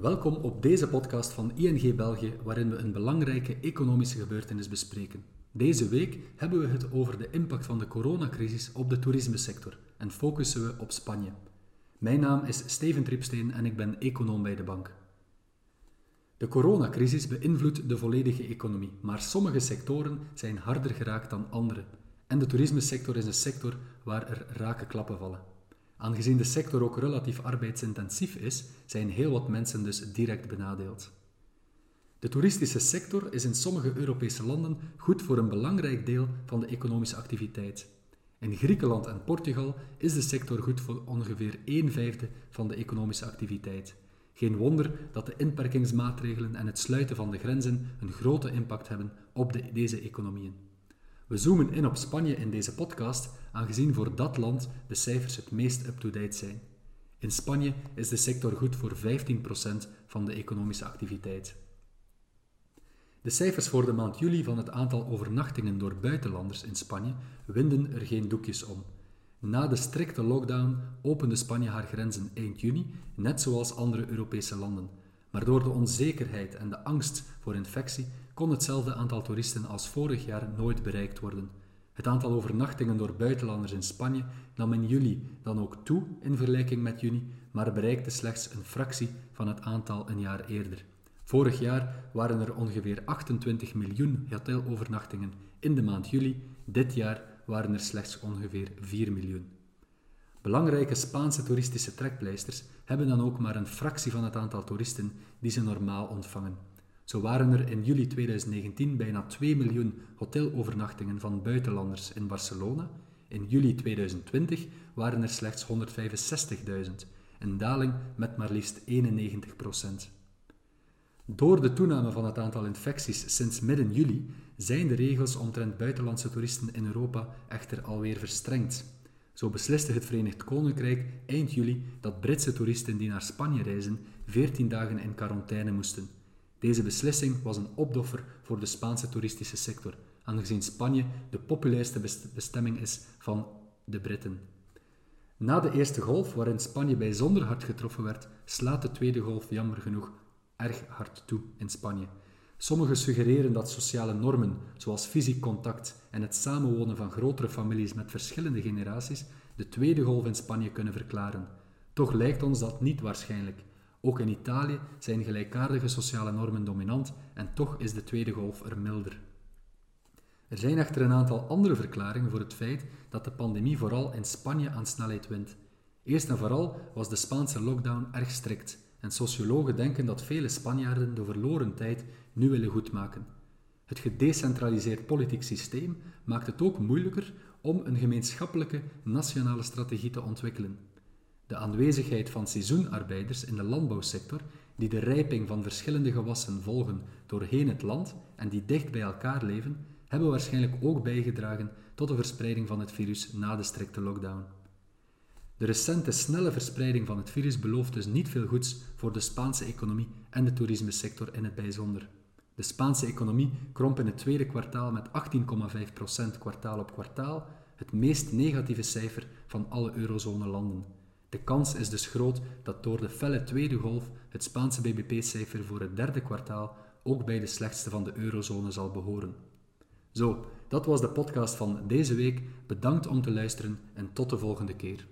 Welkom op deze podcast van ING België, waarin we een belangrijke economische gebeurtenis bespreken. Deze week hebben we het over de impact van de coronacrisis op de toerismesector en focussen we op Spanje. Mijn naam is Steven Tripsteen en ik ben econoom bij de bank. De coronacrisis beïnvloedt de volledige economie, maar sommige sectoren zijn harder geraakt dan andere. En de toerismesector is een sector waar er rake klappen vallen. Aangezien de sector ook relatief arbeidsintensief is, zijn heel wat mensen dus direct benadeeld. De toeristische sector is in sommige Europese landen goed voor een belangrijk deel van de economische activiteit. In Griekenland en Portugal is de sector goed voor ongeveer 1 vijfde van de economische activiteit. Geen wonder dat de inperkingsmaatregelen en het sluiten van de grenzen een grote impact hebben op de, deze economieën. We zoomen in op Spanje in deze podcast, aangezien voor dat land de cijfers het meest up-to-date zijn. In Spanje is de sector goed voor 15% van de economische activiteit. De cijfers voor de maand juli van het aantal overnachtingen door buitenlanders in Spanje winden er geen doekjes om. Na de strikte lockdown opende Spanje haar grenzen eind juni, net zoals andere Europese landen. Maar door de onzekerheid en de angst voor infectie kon hetzelfde aantal toeristen als vorig jaar nooit bereikt worden. Het aantal overnachtingen door buitenlanders in Spanje nam in juli dan ook toe in vergelijking met juni, maar bereikte slechts een fractie van het aantal een jaar eerder. Vorig jaar waren er ongeveer 28 miljoen hotelovernachtingen in de maand juli, dit jaar waren er slechts ongeveer 4 miljoen. Belangrijke Spaanse toeristische trekpleisters hebben dan ook maar een fractie van het aantal toeristen die ze normaal ontvangen. Zo waren er in juli 2019 bijna 2 miljoen hotelovernachtingen van buitenlanders in Barcelona. In juli 2020 waren er slechts 165.000, een daling met maar liefst 91 procent. Door de toename van het aantal infecties sinds midden juli zijn de regels omtrent buitenlandse toeristen in Europa echter alweer verstrengd. Zo besliste het Verenigd Koninkrijk eind juli dat Britse toeristen die naar Spanje reizen 14 dagen in quarantaine moesten. Deze beslissing was een opdoffer voor de Spaanse toeristische sector, aangezien Spanje de populairste bestemming is van de Britten. Na de eerste golf, waarin Spanje bijzonder hard getroffen werd, slaat de tweede golf jammer genoeg erg hard toe in Spanje. Sommigen suggereren dat sociale normen, zoals fysiek contact en het samenwonen van grotere families met verschillende generaties, de tweede golf in Spanje kunnen verklaren. Toch lijkt ons dat niet waarschijnlijk. Ook in Italië zijn gelijkaardige sociale normen dominant en toch is de tweede golf er milder. Er zijn echter een aantal andere verklaringen voor het feit dat de pandemie vooral in Spanje aan snelheid wint. Eerst en vooral was de Spaanse lockdown erg strikt en sociologen denken dat vele Spanjaarden de verloren tijd nu willen goedmaken. Het gedecentraliseerd politiek systeem maakt het ook moeilijker om een gemeenschappelijke nationale strategie te ontwikkelen. De aanwezigheid van seizoenarbeiders in de landbouwsector, die de rijping van verschillende gewassen volgen doorheen het land en die dicht bij elkaar leven, hebben waarschijnlijk ook bijgedragen tot de verspreiding van het virus na de strikte lockdown. De recente snelle verspreiding van het virus belooft dus niet veel goeds voor de Spaanse economie en de toerismesector in het bijzonder. De Spaanse economie kromp in het tweede kwartaal met 18,5% kwartaal op kwartaal, het meest negatieve cijfer van alle eurozone-landen. De kans is dus groot dat door de felle tweede golf het Spaanse bbp-cijfer voor het derde kwartaal ook bij de slechtste van de eurozone zal behoren. Zo, dat was de podcast van deze week. Bedankt om te luisteren en tot de volgende keer.